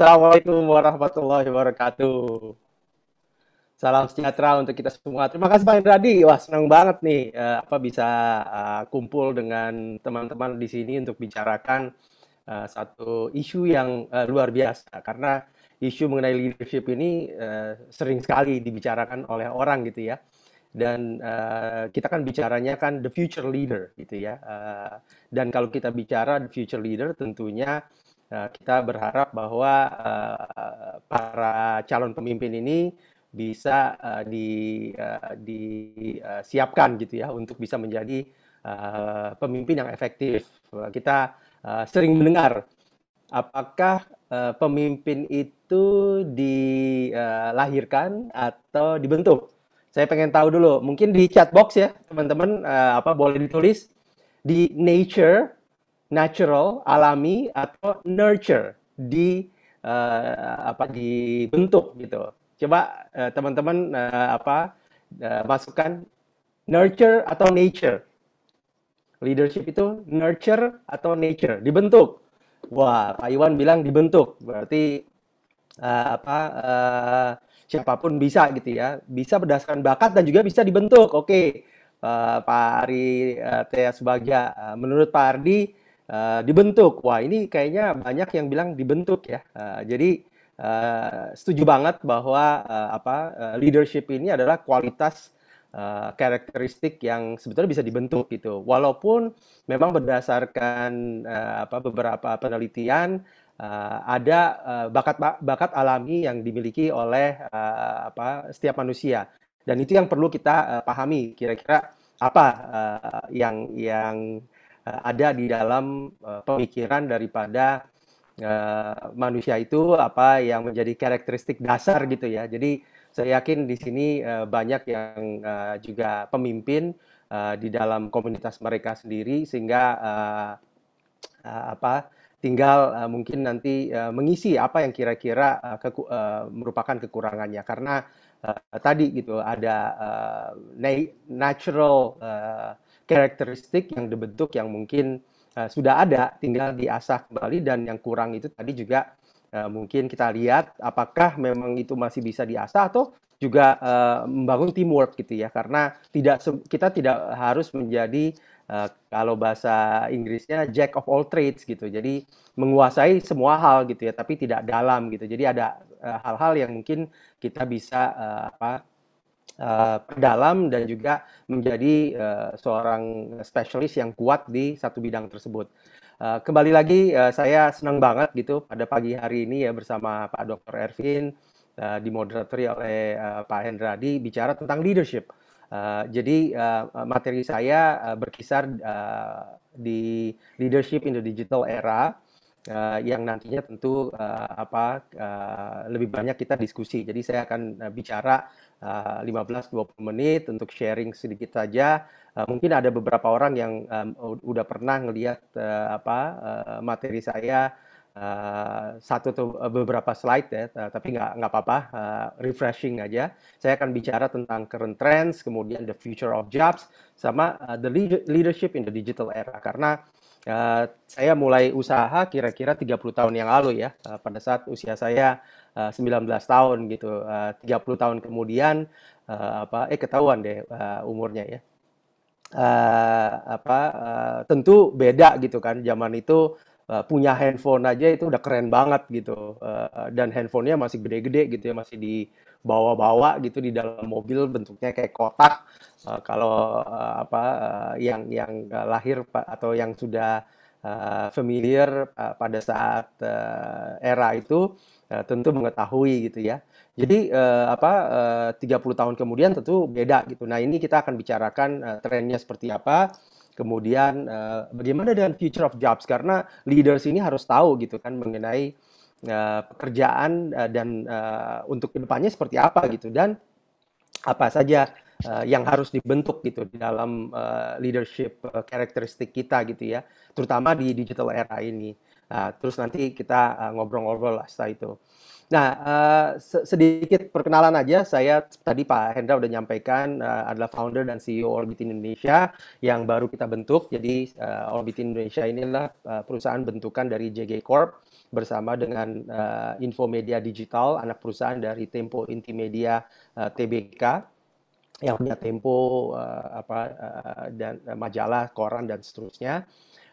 Assalamualaikum warahmatullahi wabarakatuh. Salam sejahtera untuk kita semua. Terima kasih Pak Indradi. Wah, senang banget nih uh, apa bisa uh, kumpul dengan teman-teman di sini untuk bicarakan uh, satu isu yang uh, luar biasa karena isu mengenai leadership ini uh, sering sekali dibicarakan oleh orang gitu ya. Dan uh, kita kan bicaranya kan the future leader gitu ya. Uh, dan kalau kita bicara the future leader tentunya Eh, kita berharap bahwa uh, para calon pemimpin ini bisa uh, disiapkan gitu ya untuk bisa menjadi pemimpin yang efektif. Kita sering mendengar apakah pemimpin itu dilahirkan atau dibentuk. Saya pengen tahu dulu, mungkin di chat box ya teman-teman apa boleh ditulis di nature natural, alami atau nurture di uh, apa dibentuk gitu. Coba uh, teman-teman uh, apa uh, masukkan nurture atau nature. Leadership itu nurture atau nature, dibentuk. Wah, Pak Iwan bilang dibentuk. Berarti uh, apa uh, siapa pun bisa gitu ya. Bisa berdasarkan bakat dan juga bisa dibentuk. Oke. Okay. Uh, Pak Ari uh, Tia Sebaga, uh, menurut Pak Ardi uh, dibentuk. Wah, ini kayaknya banyak yang bilang dibentuk ya. Uh, jadi uh, setuju banget bahwa uh, apa uh, leadership ini adalah kualitas uh, karakteristik yang sebetulnya bisa dibentuk gitu. Walaupun memang berdasarkan uh, apa beberapa penelitian uh, ada uh, bakat bakat alami yang dimiliki oleh uh, apa setiap manusia. Dan itu yang perlu kita uh, pahami kira-kira apa uh, yang yang ada di dalam uh, pemikiran daripada uh, manusia itu apa yang menjadi karakteristik dasar gitu ya. Jadi saya yakin di sini uh, banyak yang uh, juga pemimpin uh, di dalam komunitas mereka sendiri sehingga uh, uh, apa tinggal uh, mungkin nanti uh, mengisi apa yang kira-kira uh, keku uh, merupakan kekurangannya karena uh, tadi gitu ada uh, natural karakteristik yang dibentuk yang mungkin uh, sudah ada, tinggal diasah kembali dan yang kurang itu tadi juga uh, mungkin kita lihat apakah memang itu masih bisa diasah atau juga uh, membangun teamwork gitu ya. Karena tidak kita tidak harus menjadi uh, kalau bahasa Inggrisnya jack of all trades gitu. Jadi menguasai semua hal gitu ya tapi tidak dalam gitu. Jadi ada hal-hal uh, yang mungkin kita bisa uh, apa uh, dan juga menjadi uh, seorang spesialis yang kuat di satu bidang tersebut. Uh, kembali lagi uh, saya senang banget gitu pada pagi hari ini ya bersama Pak Dr. Ervin uh, dimoderatori oleh uh, Pak Hendradi bicara tentang leadership. Uh, jadi uh, materi saya uh, berkisar uh, di leadership in the digital era uh, yang nantinya tentu uh, apa uh, lebih banyak kita diskusi. Jadi saya akan uh, bicara 15-20 eh, menit untuk sharing sedikit saja. Uh, mungkin ada beberapa orang yang um, udah pernah ngelihat uh, apa uh, materi saya uh, satu atau beberapa slide ya, uh, tapi nggak nggak apa-apa, uh, refreshing aja. Saya akan bicara tentang current trends, kemudian the future of jobs, sama uh, the leadership in the digital era. Karena uh, saya mulai usaha kira-kira 30 tahun yang lalu ya, uh, pada saat usia saya 19 eh, tahun gitu. Uh, eh, 30 tahun kemudian uh, apa eh ketahuan deh uh, umurnya ya. Uh, apa uh, tentu beda gitu kan. Zaman itu uh, punya handphone aja itu udah keren banget gitu. Uh, dan handphonenya masih gede-gede gitu ya, masih dibawa-bawa gitu di dalam mobil bentuknya kayak kotak. Uh, kalau uh, apa uh, yang yang lahir atau yang sudah uh, familiar uh, pada saat uh, era itu uh, tentu mengetahui gitu ya. Jadi uh, apa uh, 30 tahun kemudian tentu beda gitu. Nah, ini kita akan bicarakan uh, trennya seperti apa. Kemudian uh, bagaimana dengan future of jobs karena leaders ini harus tahu gitu kan mengenai uh, pekerjaan uh, dan uh, untuk ke depannya seperti apa gitu dan apa saja uh, yang harus dibentuk gitu di dalam uh, leadership uh, karakteristik kita gitu ya, terutama di digital era ini. Nah, terus nanti kita uh, ngobrol-ngobrol lah setelah itu. Nah, uh, sedikit perkenalan aja, saya tadi Pak Hendra udah nyampaikan uh, adalah founder dan CEO Orbit Indonesia yang baru kita bentuk. Jadi uh, Orbit Indonesia inilah uh, perusahaan bentukan dari JG Corp bersama dengan uh, Infomedia Digital, anak perusahaan dari Tempo Intimedia uh, TBK yang punya Tempo uh, apa uh, dan uh, majalah, koran dan seterusnya.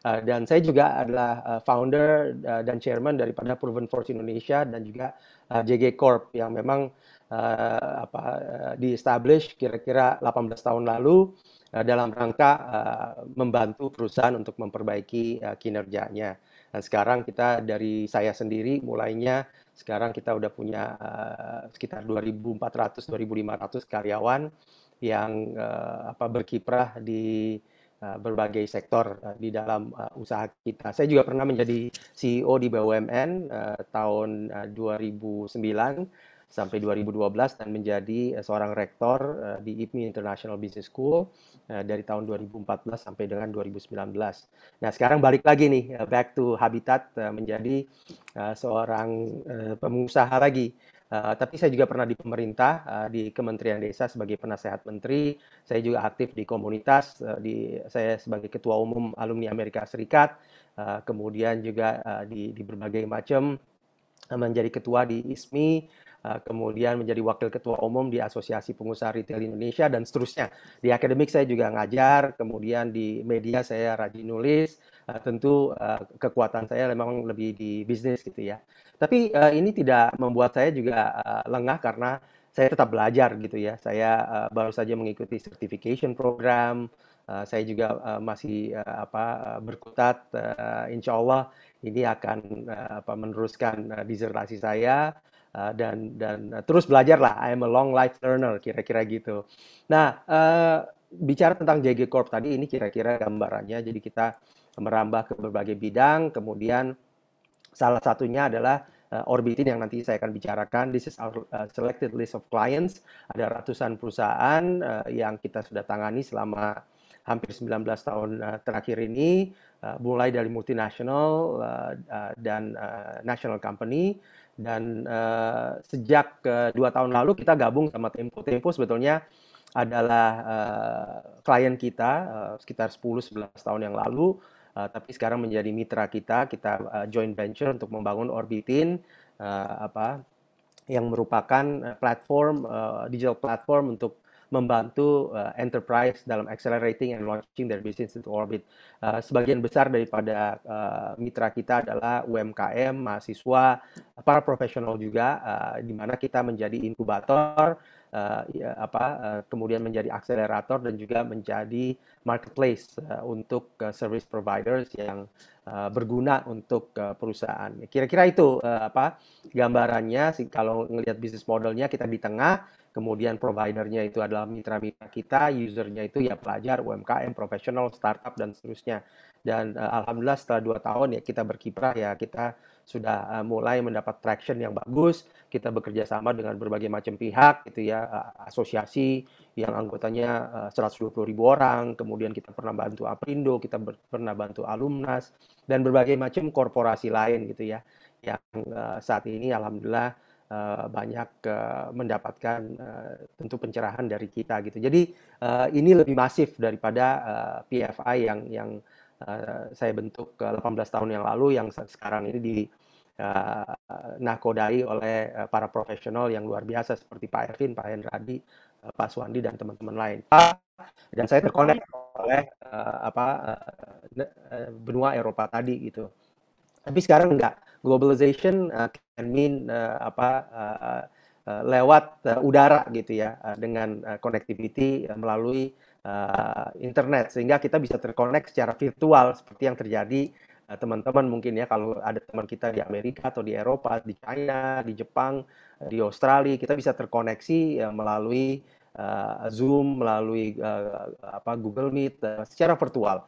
Uh, dan saya juga adalah uh, founder uh, dan chairman daripada Proven Force Indonesia dan juga uh, JG Corp yang memang uh, apa uh, di-establish kira-kira 18 tahun lalu uh, dalam rangka uh, membantu perusahaan untuk memperbaiki uh, kinerjanya. Dan sekarang kita dari saya sendiri mulainya sekarang kita udah punya uh, sekitar 2.400 2.500 karyawan yang uh, apa berkiprah di berbagai sektor uh, di dalam uh, usaha kita. Saya juga pernah menjadi CEO di BUMN tahun uh, 2009 sampai 2012 dan menjadi seorang rektor di IPMI International Business School dari tahun 2014 sampai dengan 2019. Nah, sekarang balik lagi nih back to Habitat menjadi seorang pengusaha lagi. Uh, tapi saya juga pernah di pemerintah uh, di Kementerian Desa sebagai penasehat menteri. Saya juga aktif di komunitas. Uh, di saya sebagai ketua umum alumni Amerika Serikat. Uh, kemudian juga uh, di, di berbagai macam uh, menjadi ketua di ISMI. Uh, kemudian menjadi wakil ketua umum di Asosiasi Pengusaha Retail Indonesia dan seterusnya. Di akademik saya juga ngajar, kemudian di media saya rajin nulis. Uh, tentu uh, kekuatan saya memang lebih di bisnis gitu ya. Tapi ini tidak membuat saya juga lengah karena saya tetap belajar gitu ya. Saya baru saja mengikuti certification program. Uh, saya juga uh, masih uh, apa berkutat. Uh, insya Allah ini akan uh, apa meneruskan uh, disertasi saya uh, dan dan uh, terus belajar lah. I am a long life learner kira-kira gitu. Nah uh, bicara tentang JG Corp tadi ini kira-kira gambarannya. Jadi kita merambah ke berbagai bidang, kemudian Salah satunya adalah uh, Orbitin yang nanti saya akan bicarakan. This is our uh, selected list of clients. Ada ratusan perusahaan uh, yang kita sudah tangani selama hampir 19 tahun uh, terakhir ini, uh, mulai dari multinasional uh, uh, dan uh, national company. Dan uh, sejak uh, dua tahun lalu kita gabung sama Tempo. Tempo sebetulnya adalah uh, klien kita uh, sekitar 10-11 tahun yang lalu Uh, tapi sekarang menjadi mitra kita, kita uh, joint venture untuk membangun Orbitin uh, apa yang merupakan platform uh, digital platform untuk membantu uh, enterprise dalam accelerating and launching their business into orbit. Uh, sebagian besar daripada uh, mitra kita adalah UMKM, mahasiswa, para profesional juga, uh, di mana kita menjadi inkubator uh, ya, apa uh, kemudian menjadi akselerator dan juga menjadi marketplace uh, untuk uh, service providers yang uh, berguna untuk uh, perusahaan. Kira-kira itu uh, apa gambarannya sih kalau ngelihat bisnis modelnya kita di tengah kemudian providernya itu adalah mitra-mitra kita, usernya itu ya pelajar, UMKM, profesional, startup dan seterusnya. Dan uh, alhamdulillah setelah dua tahun ya kita berkiprah ya kita sudah uh, mulai mendapat traction yang bagus. Kita bekerja sama dengan berbagai macam pihak gitu ya, uh, asosiasi yang anggotanya uh, 120 ribu orang, kemudian kita pernah bantu Aprindo, kita pernah bantu Alumnas dan berbagai macam korporasi lain gitu ya yang uh, saat ini alhamdulillah uh, banyak uh, mendapatkan uh, tentu pencerahan dari kita gitu. Jadi uh, ini lebih masif daripada uh, PFI yang yang uh, saya bentuk uh, 18 tahun yang lalu yang sekarang ini di uh, nakodai oleh para profesional yang luar biasa seperti Pak Ervin, Pak Hendradi, uh, Pak Suwandi dan teman-teman lain. Dan saya terkonek oleh uh, apa uh, benua Eropa tadi gitu. Tapi sekarang enggak. Globalization uh, can mean uh, apa uh, uh, lewat uh, udara gitu ya uh, dengan uh, connectivity uh, melalui uh, internet. Sehingga kita bisa terkonek secara virtual seperti yang terjadi teman-teman uh, mungkin ya. Kalau ada teman kita di Amerika atau di Eropa, di China, di Jepang, di Australia kita bisa terkoneksi uh, melalui uh, Zoom, melalui uh, apa Google Meet uh, secara virtual.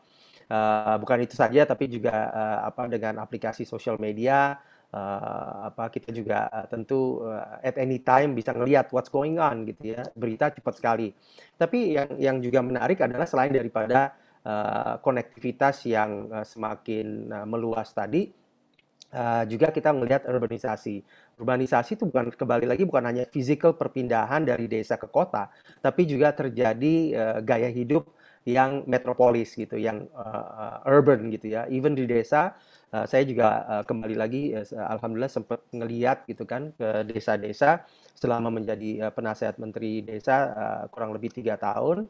Uh, bukan itu saja, tapi juga uh, apa dengan aplikasi sosial media, uh, apa kita juga uh, tentu uh, at any time bisa ngelihat what's going on gitu ya, berita cepat sekali. Tapi yang yang juga menarik adalah selain daripada uh, konektivitas yang uh, semakin uh, meluas tadi, Uh, juga kita melihat urbanisasi. Urbanisasi itu bukan kembali lagi bukan hanya physical perpindahan dari desa ke kota, tapi juga terjadi uh, gaya hidup yang metropolis gitu, yang uh, urban gitu ya. Even di desa, uh, saya juga uh, kembali lagi, uh, alhamdulillah sempat ngeliat gitu kan ke desa-desa selama menjadi uh, penasehat menteri desa uh, kurang lebih tiga tahun.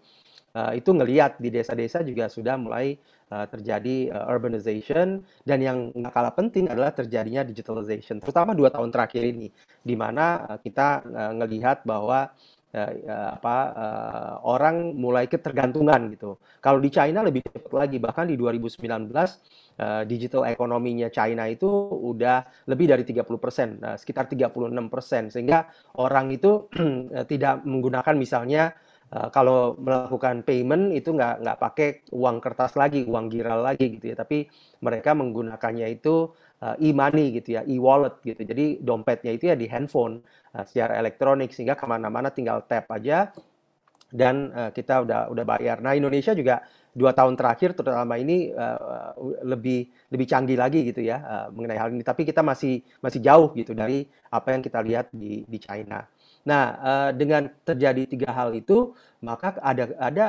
Uh, itu ngeliat di desa-desa juga sudah mulai uh, terjadi uh, urbanization dan yang nggak kalah penting adalah terjadinya digitalization, terutama dua tahun terakhir ini, di mana uh, kita uh, ngelihat bahwa uh, uh, apa uh, orang mulai ketergantungan gitu. Kalau di China lebih cepat lagi, bahkan di 2019 uh, digital ekonominya China itu udah lebih dari 30 persen, uh, sekitar 36 persen, sehingga orang itu tidak menggunakan misalnya Uh, kalau melakukan payment itu nggak nggak pakai uang kertas lagi, uang giral lagi gitu ya, tapi mereka menggunakannya itu e-money gitu ya, e-wallet gitu. Jadi dompetnya itu ya di handphone uh, secara elektronik sehingga ke mana-mana tinggal tap aja dan uh, kita udah udah bayar. Nah Indonesia juga dua tahun terakhir terutama ini uh, lebih lebih canggih lagi gitu ya uh, mengenai hal ini. Tapi kita masih masih jauh gitu dari apa yang kita lihat di di China. Nah, uh, dengan terjadi tiga hal itu, maka ada ada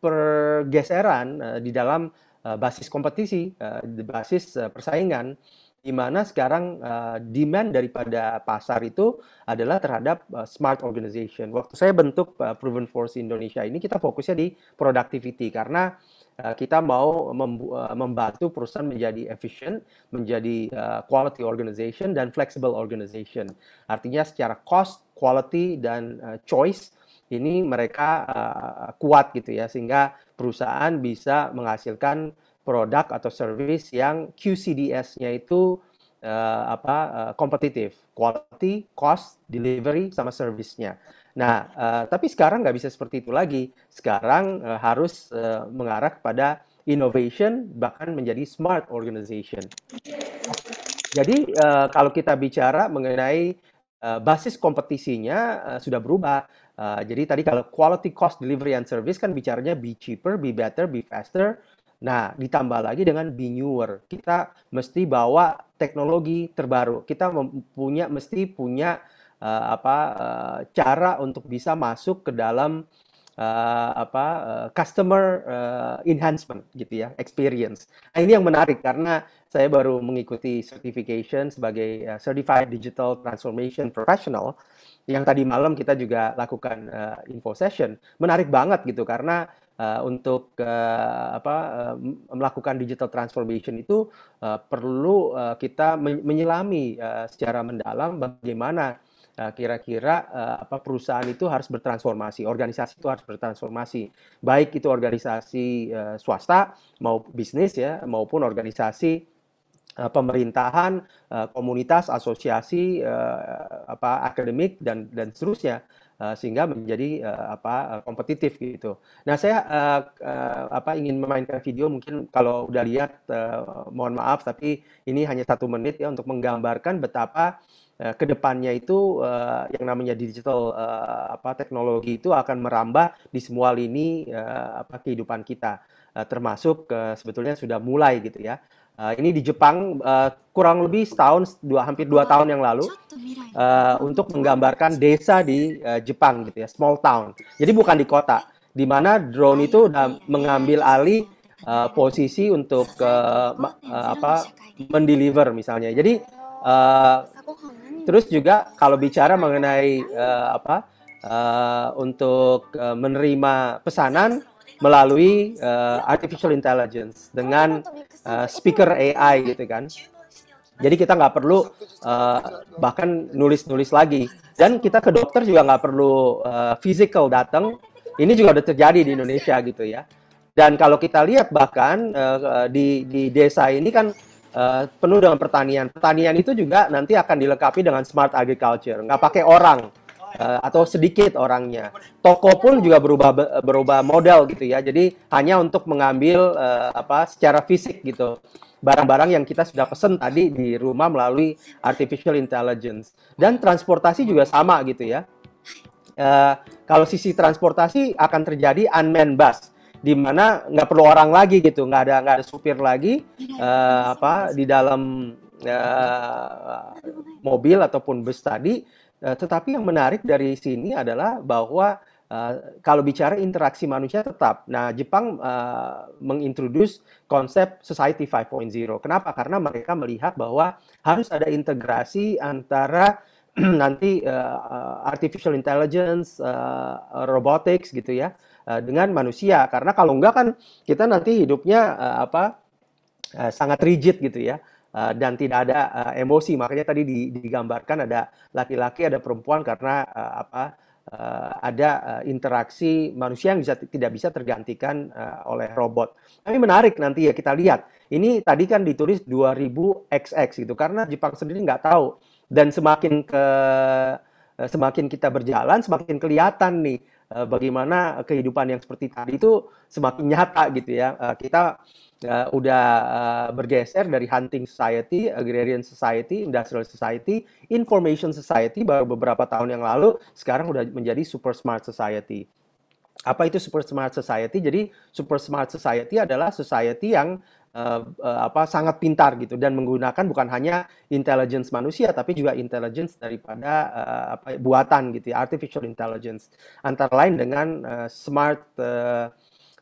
pergeseran uh, di dalam basis kompetisi, uh, basis uh, persaingan, di mana sekarang uh, demand daripada pasar itu adalah terhadap uh, smart organization. Waktu saya bentuk uh, Proven Force Indonesia ini, kita fokusnya di productivity karena Eh, kita mau eh, membantu perusahaan menjadi efisien, menjadi uh, quality organization dan flexible organization. Artinya secara cost, quality dan uh, choice ini mereka uh, kuat gitu ya sehingga perusahaan bisa menghasilkan produk atau service yang QCDS-nya itu uh, apa uh, kompetitif, quality, cost, delivery sama service-nya. Nah, uh, tapi sekarang nggak bisa seperti itu lagi. Sekarang uh, harus uh, mengarah kepada innovation, bahkan menjadi smart organization. Jadi uh, kalau kita bicara mengenai uh, basis kompetisinya uh, sudah berubah. Uh, jadi tadi kalau quality, cost, delivery, and service kan bicaranya be cheaper, be better, be faster. Nah, ditambah lagi dengan be newer. Kita mesti bawa teknologi terbaru. Kita punya mesti punya uh, apa uh, cara untuk bisa masuk ke dalam uh, apa uh, customer uh, enhancement gitu ya experience. Nah, ini yang menarik karena saya baru mengikuti certification sebagai uh, certified digital transformation professional yang tadi malam kita juga lakukan uh, info session. Menarik banget gitu karena uh, untuk uh, apa uh, melakukan digital transformation itu uh, perlu uh, kita menyelami uh, secara mendalam bagaimana kira-kira uh, apa perusahaan itu harus bertransformasi, organisasi itu harus bertransformasi, baik itu organisasi uh, swasta mau bisnis ya maupun organisasi pemerintahan, uh, komunitas, asosiasi, uh, apa akademik dan dan seterusnya. Sehingga menjadi apa kompetitif gitu. Nah saya apa ingin memainkan video mungkin kalau udah lihat mohon maaf tapi ini hanya satu menit ya untuk menggambarkan betapa ke depannya itu yang namanya digital apa teknologi itu akan merambah di semua lini apa kehidupan kita termasuk sebetulnya sudah mulai gitu ya uh, ini di Jepang uh, kurang lebih setahun dua hampir dua tahun yang lalu uh, untuk menggambarkan desa di uh, Jepang gitu ya small town. Jadi bukan di kota di mana drone itu udah mengambil alih uh, posisi untuk uh, uh, apa mendeliver misalnya. Jadi uh, Terus juga kalau bicara mengenai uh, apa uh, untuk uh, menerima pesanan melalui uh, artificial intelligence dengan uh, speaker AI gitu kan. Jadi kita nggak perlu uh, bahkan nulis-nulis lagi dan kita ke dokter juga nggak perlu uh, physical datang. Ini juga udah terjadi di Indonesia gitu ya. Dan kalau kita lihat bahkan uh, di di desa ini kan uh, penuh dengan pertanian. Pertanian itu juga nanti akan dilengkapi dengan smart agriculture, nggak pakai orang uh, atau sedikit orangnya. Toko pun juga berubah berubah model gitu ya. Jadi hanya untuk mengambil uh, apa secara fisik gitu barang-barang yang kita sudah pesan tadi di rumah melalui artificial intelligence dan transportasi juga sama gitu ya. Uh, kalau sisi transportasi akan terjadi unmanned bus di mana nggak perlu orang lagi gitu nggak ada nggak ada supir lagi uh, apa di dalam uh, mobil ataupun bus tadi. Uh, tetapi yang menarik dari sini adalah bahwa Uh, kalau bicara interaksi manusia tetap. Nah, Jepang uh, mengintroduce konsep society 5.0. Kenapa? Karena mereka melihat bahwa harus ada integrasi antara nanti uh, artificial intelligence, uh, robotics gitu ya, uh, dengan manusia. Karena kalau enggak kan kita nanti hidupnya uh, apa uh, sangat rigid gitu ya. Uh, dan tidak ada uh, emosi makanya tadi digambarkan ada laki-laki ada perempuan karena uh, apa uh, ada uh, interaksi manusia yang bisa tidak bisa tergantikan uh, oleh robot. Tapi menarik nanti ya kita lihat. Ini tadi kan ditulis 2000XX gitu karena Jepang sendiri nggak tahu dan semakin ke semakin kita berjalan semakin kelihatan nih bagaimana kehidupan yang seperti tadi itu semakin nyata gitu ya. kita uh, udah bergeser dari hunting society, agrarian society, industrial society, information society baru beberapa tahun yang lalu, sekarang udah menjadi super smart society. Apa itu super smart society? Jadi super smart society adalah society yang uh, apa sangat pintar gitu dan menggunakan bukan hanya intelligence manusia tapi juga intelligence daripada uh, apa buatan gitu ya, artificial intelligence. Antara lain dengan uh, smart uh,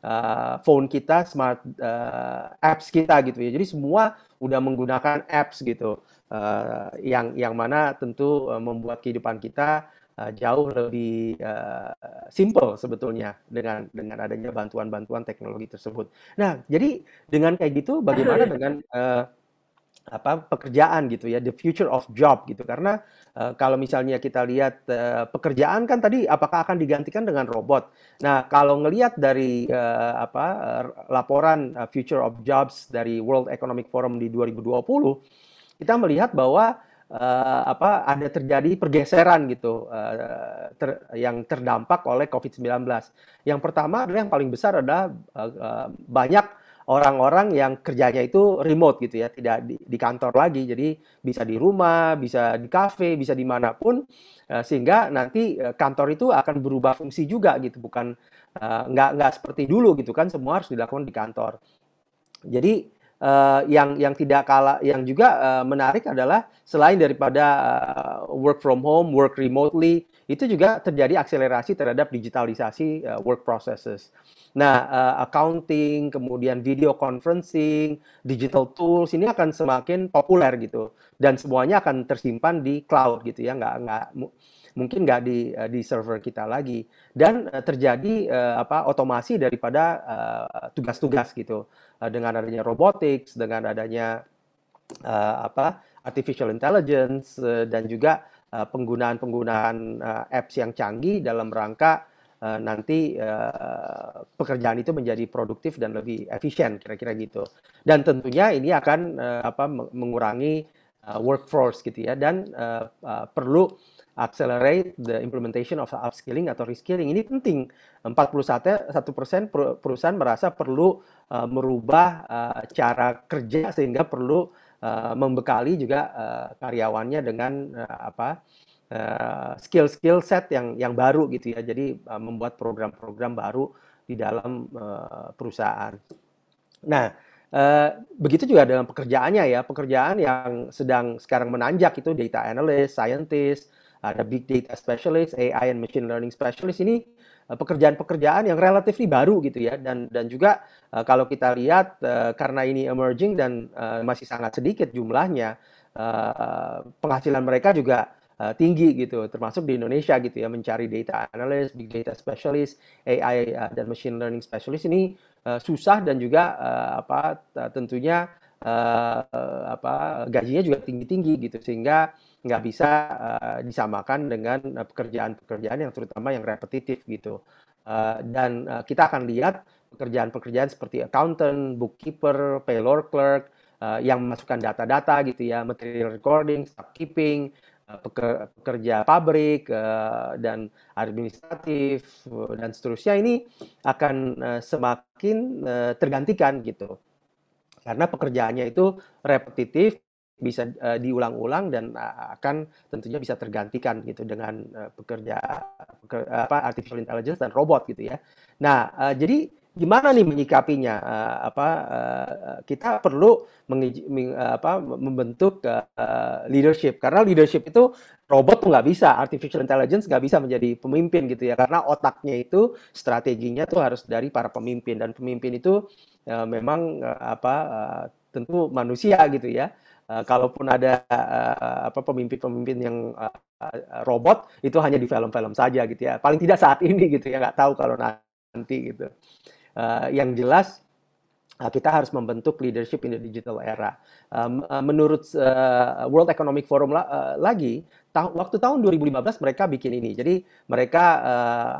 uh, phone kita, smart uh, apps kita gitu ya. Jadi semua udah menggunakan apps gitu, uh, yang yang mana tentu membuat kehidupan kita uh, jauh lebih uh, simple sebetulnya dengan dengan adanya bantuan-bantuan teknologi tersebut. Nah, jadi dengan kayak gitu, bagaimana dengan uh, apa pekerjaan gitu ya the future of job gitu karena uh, kalau misalnya kita lihat uh, pekerjaan kan tadi apakah akan digantikan dengan robot nah kalau ngelihat dari uh, apa uh, laporan uh, future of jobs dari World Economic Forum di 2020 kita melihat bahwa uh, apa ada terjadi pergeseran gitu uh, ter, yang terdampak oleh COVID-19 yang pertama adalah yang paling besar adalah uh, banyak orang-orang yang kerjanya itu remote gitu ya, tidak di, di kantor lagi, jadi bisa di rumah, bisa di kafe, bisa di mana pun, uh, sehingga nanti kantor itu akan berubah fungsi juga gitu, bukan uh, nggak nggak seperti dulu gitu kan, semua harus dilakukan di kantor. Jadi uh, yang yang tidak kalah, yang juga uh, menarik adalah selain daripada uh, work from home, work remotely, itu juga terjadi akselerasi terhadap digitalisasi uh, work processes. Nah, uh, accounting, kemudian video conferencing, digital tools ini akan semakin populer gitu, dan semuanya akan tersimpan di cloud gitu ya, nggak nggak mungkin nggak di uh, di server kita lagi, dan uh, terjadi uh, apa otomasi daripada tugas-tugas uh, gitu. Uh, dengan adanya robotics, dengan adanya uh, apa artificial intelligence uh, dan juga penggunaan-penggunaan uh, apps yang canggih dalam rangka uh, nanti uh, pekerjaan itu menjadi produktif dan lebih efisien kira-kira gitu. Dan tentunya ini akan uh, apa mengurangi uh, workforce gitu ya. Dan uh, uh, perlu accelerate the implementation of upskilling atau reskilling ini penting. 41 persen perusahaan merasa perlu uh, merubah uh, cara kerja sehingga perlu uh, membekali juga uh, karyawannya dengan uh, apa skill-skill uh, set yang yang baru gitu ya. Jadi uh, membuat program-program baru di dalam uh, perusahaan. Nah, uh, begitu juga dengan pekerjaannya ya. Pekerjaan yang sedang sekarang menanjak itu data analyst, scientist, ada big data specialist, AI and machine learning specialist. Ini pekerjaan-pekerjaan yang relatif baru gitu ya. Dan dan juga uh, kalau kita lihat uh, karena ini emerging dan masih sangat sedikit jumlahnya penghasilan mereka juga tinggi gitu, termasuk di Indonesia gitu ya, mencari data analyst, big data specialist, AI dan machine learning specialist ini susah dan juga apa tentunya apa gajinya juga tinggi-tinggi gitu. Sehingga nggak bisa uh, disamakan dengan pekerjaan-pekerjaan yang terutama yang repetitif gitu. Uh, dan uh, kita akan lihat pekerjaan-pekerjaan seperti accountant, bookkeeper, payroll clerk, uh, yang memasukkan data-data gitu ya, material recording, keeping, pekerja pabrik eh, dan administratif eh, dan seterusnya ini akan eh, semakin tergantikan gitu karena pekerjaannya itu repetitif bisa diulang-ulang dan akan tentunya bisa tergantikan gitu dengan pekerja apa artificial intelligence dan robot gitu ya. Nah, jadi gimana nih menyikapinya? Uh, apa uh, kita perlu uh, apa, membentuk uh, leadership karena leadership itu robot tuh nggak bisa, artificial intelligence nggak bisa menjadi pemimpin gitu ya karena otaknya itu strateginya tuh harus dari para pemimpin dan pemimpin itu uh, memang uh, apa uh, tentu manusia gitu ya. Uh, kalaupun ada uh, apa pemimpin-pemimpin yang uh, robot itu hanya di film-film saja gitu ya. Paling tidak saat ini gitu ya nggak tahu kalau nanti gitu. Uh, yang jelas kita harus membentuk leadership in the digital era. Menurut World Economic Forum la uh, lagi, ta waktu tahun 2015 mereka bikin ini. Jadi mereka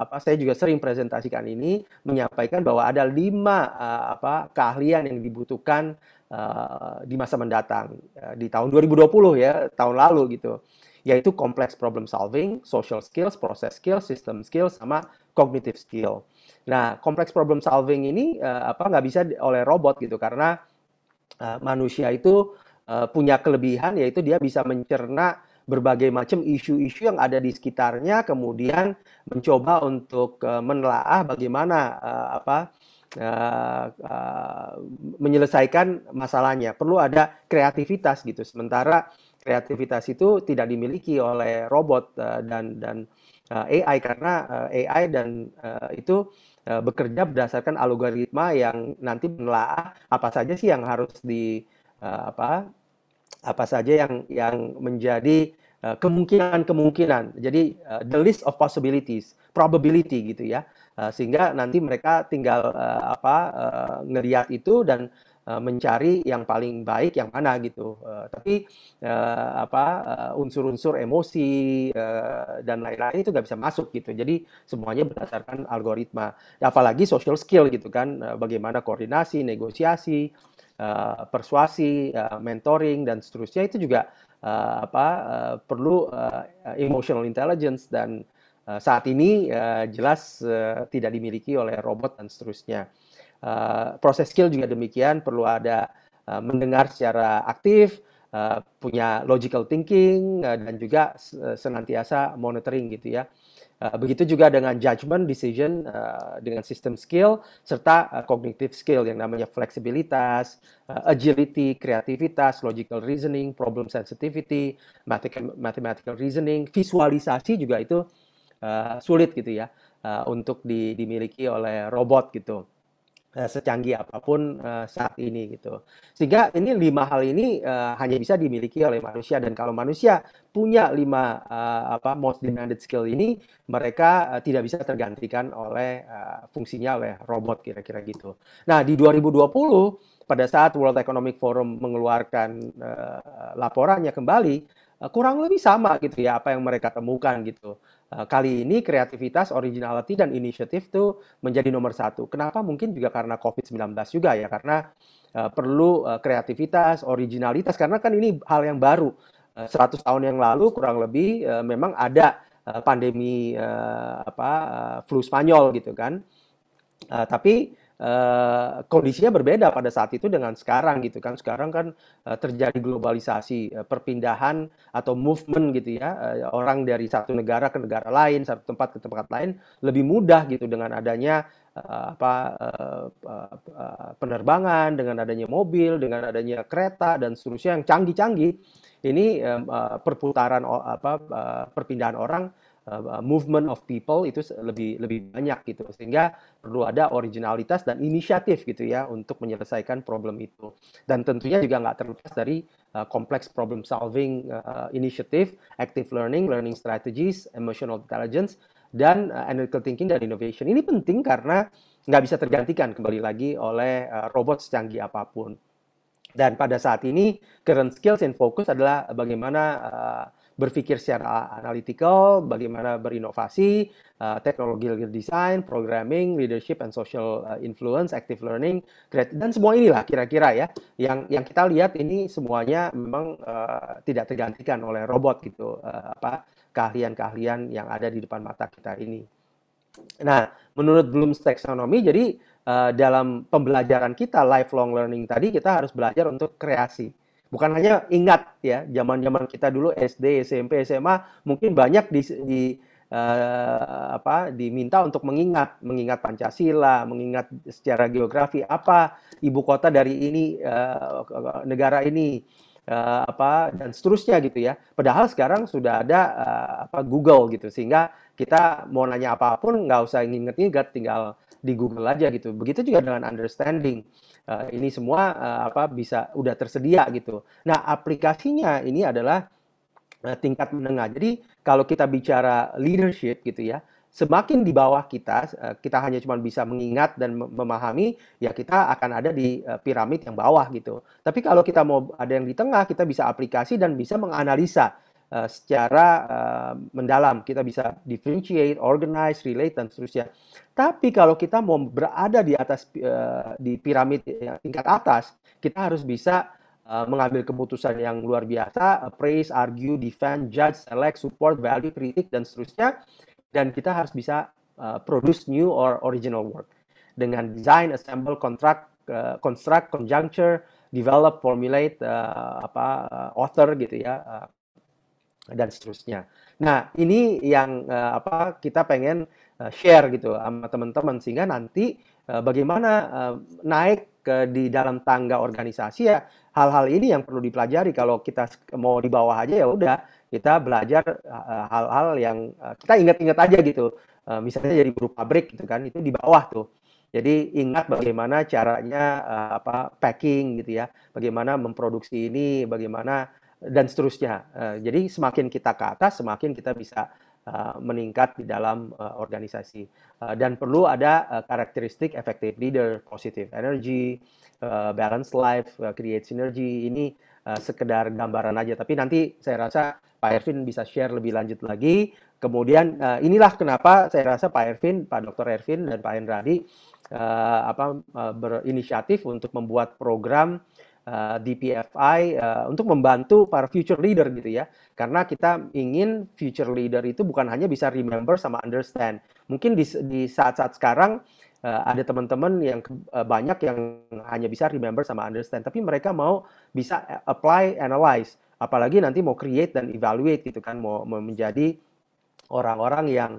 apa saya juga sering presentasikan ini menyampaikan bahwa ada lima apa keahlian yang dibutuhkan uh, di masa mendatang uh, di tahun 2020 ya tahun lalu gitu yaitu complex problem solving, social skills, process skills, system skills, sama cognitive skill. Nah, complex problem solving ini uh, apa nggak bisa oleh robot gitu karena uh, manusia itu uh, punya kelebihan yaitu dia bisa mencerna berbagai macam isu-isu yang ada di sekitarnya, kemudian mencoba untuk uh, menelaah bagaimana uh, apa uh, uh, menyelesaikan masalahnya. Perlu ada kreativitas gitu. Sementara kreativitas itu tidak dimiliki oleh robot uh, dan dan uh, AI karena uh, AI dan uh, itu uh, bekerja berdasarkan algoritma yang nanti menelaah apa saja sih yang harus di uh, apa apa saja yang yang menjadi kemungkinan-kemungkinan. Jadi uh, the list of possibilities, probability gitu ya. Uh, sehingga nanti mereka tinggal uh, apa uh, itu dan Eh, mencari yang paling baik yang mana gitu. Uh, tapi uh, apa unsur-unsur uh, emosi uh, dan lain-lain itu nggak bisa masuk gitu. Jadi semuanya berdasarkan algoritma. Apalagi social skill gitu kan, uh, bagaimana koordinasi, negosiasi, uh, persuasi, uh, mentoring dan seterusnya itu juga uh, apa uh, perlu uh, emotional intelligence dan uh, saat ini uh, jelas uh, tidak dimiliki oleh robot dan seterusnya. Uh, proses skill juga demikian perlu ada uh, mendengar secara aktif, uh, punya logical thinking uh, dan juga senantiasa monitoring gitu ya. Uh, begitu juga dengan judgment, decision, uh, dengan system skill, serta uh, cognitive skill yang namanya fleksibilitas, uh, agility, kreativitas, logical reasoning, problem sensitivity, mathematical reasoning, visualisasi juga itu sulit gitu ya uh, untuk di, dimiliki oleh robot gitu. Eh, secanggih apa pun uh, saat ini gitu. Sehingga ini lima hal ini uh, hanya bisa dimiliki oleh manusia dan kalau manusia punya lima uh, apa most demanded skill ini, mereka uh, tidak bisa tergantikan oleh uh, fungsinya oleh robot kira-kira gitu. Nah di 2020 pada saat World Economic Forum mengeluarkan uh, laporannya kembali kurang lebih sama gitu ya apa yang mereka temukan gitu. Eh, kali ini kreativitas, originality, dan inisiatif itu menjadi nomor satu. Kenapa? Mungkin juga karena COVID-19 juga ya, karena uh, perlu kreativitas, originalitas, karena kan ini hal yang baru. Uh, 100 tahun yang lalu kurang lebih memang ada pandemi apa flu Spanyol gitu kan. Tapi Uh, kondisinya berbeda pada saat itu dengan sekarang gitu kan. Sekarang kan uh, terjadi globalisasi uh, perpindahan atau movement gitu ya uh, orang dari satu negara ke negara lain satu tempat ke tempat lain lebih mudah gitu dengan adanya apa uh, uh, uh, penerbangan dengan adanya mobil dengan adanya kereta dan seterusnya yang canggih-canggih. Ini perputaran apa perpindahan orang movement of people itu lebih lebih banyak gitu. Sehingga perlu ada originalitas dan inisiatif gitu ya untuk menyelesaikan problem itu. Dan tentunya juga nggak terlepas dari uh, problem solving uh, initiative, active learning, learning strategies, emotional intelligence dan uh, analytical thinking dan innovation ini penting karena nggak bisa tergantikan kembali lagi oleh uh, robot secanggih apa pun. Dan pada saat ini current skills and focus adalah bagaimana uh, berpikir secara analytical, bagaimana berinovasi, uh, teknologi design, programming, leadership and social influence, active learning, dan semua inilah kira-kira ya yang yang kita lihat ini semuanya memang uh, tidak tergantikan oleh robot gitu uh, apa keahlian-keahlian yang ada di depan mata kita ini. Nah, menurut Bloom's taxonomy jadi uh, dalam pembelajaran kita lifelong learning tadi kita harus belajar untuk kreasi. Bukan hanya ingat ya zaman-zaman kita dulu SD, SMP, SMA mungkin banyak di, di uh, apa diminta untuk mengingat. Mengingat Pancasila, mengingat secara geografi apa ibu kota dari ini uh, negara ini uh, apa dan seterusnya gitu ya. Padahal sekarang sudah ada uh, apa Google gitu sehingga kita mau nanya apa pun nggak usah inget-inget tinggal di Google aja gitu. Begitu juga dengan understanding. Uh, ini semua uh, apa bisa udah tersedia gitu. Nah, aplikasinya ini adalah uh, tingkat menengah. Jadi kalau kita bicara leadership gitu ya, semakin di bawah kita, kita hanya cuma bisa mengingat dan memahami, ya kita akan ada di piramid yang bawah gitu. Tapi kalau kita mau ada yang di tengah, kita bisa aplikasi dan bisa menganalisa secara mendalam. Kita bisa differentiate, organize, relate, dan seterusnya. Tapi kalau kita mau berada di atas di piramid tingkat atas, kita harus bisa mengambil keputusan yang luar biasa, praise, argue, defend, judge, select, support, value, kritik, dan seterusnya dan kita harus bisa uh, produce new or original work dengan design, assemble, contract, uh, construct, conjuncture, develop, formulate, uh, apa uh, author gitu ya uh, dan seterusnya. Nah ini yang uh, apa kita pengen uh, share gitu sama teman-teman sehingga nanti uh, bagaimana uh, naik ke di dalam tangga organisasi ya hal-hal ini yang perlu dipelajari kalau kita mau di bawah aja ya udah kita belajar eh, hal-hal yang uh, kita ingat-ingat aja gitu. Uh, misalnya jadi buruh pabrik gitu kan, itu di bawah tuh. Jadi ingat bagaimana caranya apa packing gitu ya, bagaimana memproduksi ini, bagaimana dan seterusnya. Jadi semakin kita ke atas, semakin kita bisa meningkat di dalam uh, organisasi. Uh, dan perlu ada karakteristik effective leader, positive energy, balanced life, create synergy. Ini sekedar gambaran aja. Tapi nanti saya rasa Pak Ervin bisa share lebih lanjut lagi. Kemudian uh, inilah kenapa saya rasa Pak Ervin, Pak Dr. Ervin dan Pak Hendradi uh, apa uh, berinisiatif untuk membuat program uh, DPFI uh, untuk membantu para future leader gitu ya. Karena kita ingin future leader itu bukan hanya bisa remember sama understand. Mungkin di saat-saat sekarang uh, ada teman-teman yang uh, banyak yang hanya bisa remember sama understand, tapi mereka mau bisa apply, analyze apalagi nanti mau create dan evaluate gitu kan mau, mau menjadi orang-orang yang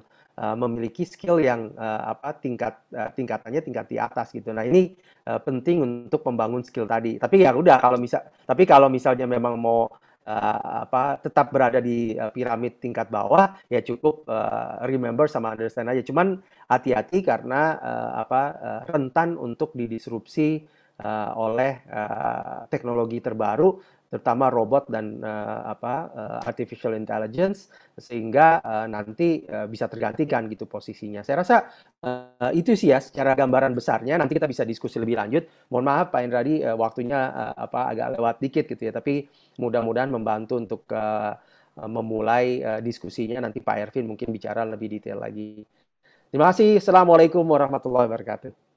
memiliki skill yang uh, apa tingkat uh, tingkatannya tingkat di atas gitu. Nah ini uh, penting untuk membangun skill tadi. Tapi ya udah kalau misal tapi kalau misalnya memang mau uh, apa tetap berada di uh, piramid tingkat bawah ya cukup uh, remember sama understand aja. Cuman hati-hati karena uh, apa uh, rentan untuk didisrupsi uh, oleh uh, teknologi terbaru terutama robot dan uh, apa uh, artificial intelligence sehingga uh, nanti uh, bisa tergantikan gitu posisinya. Saya rasa uh, itu sih ya secara gambaran besarnya. Nanti kita bisa diskusi lebih lanjut. Mohon maaf Pak Indradi uh, waktunya uh, apa agak lewat dikit gitu ya, tapi mudah-mudahan membantu untuk uh, memulai uh, diskusinya nanti Pak Ervin mungkin bicara lebih detail lagi. Terima kasih. Assalamualaikum warahmatullahi wabarakatuh.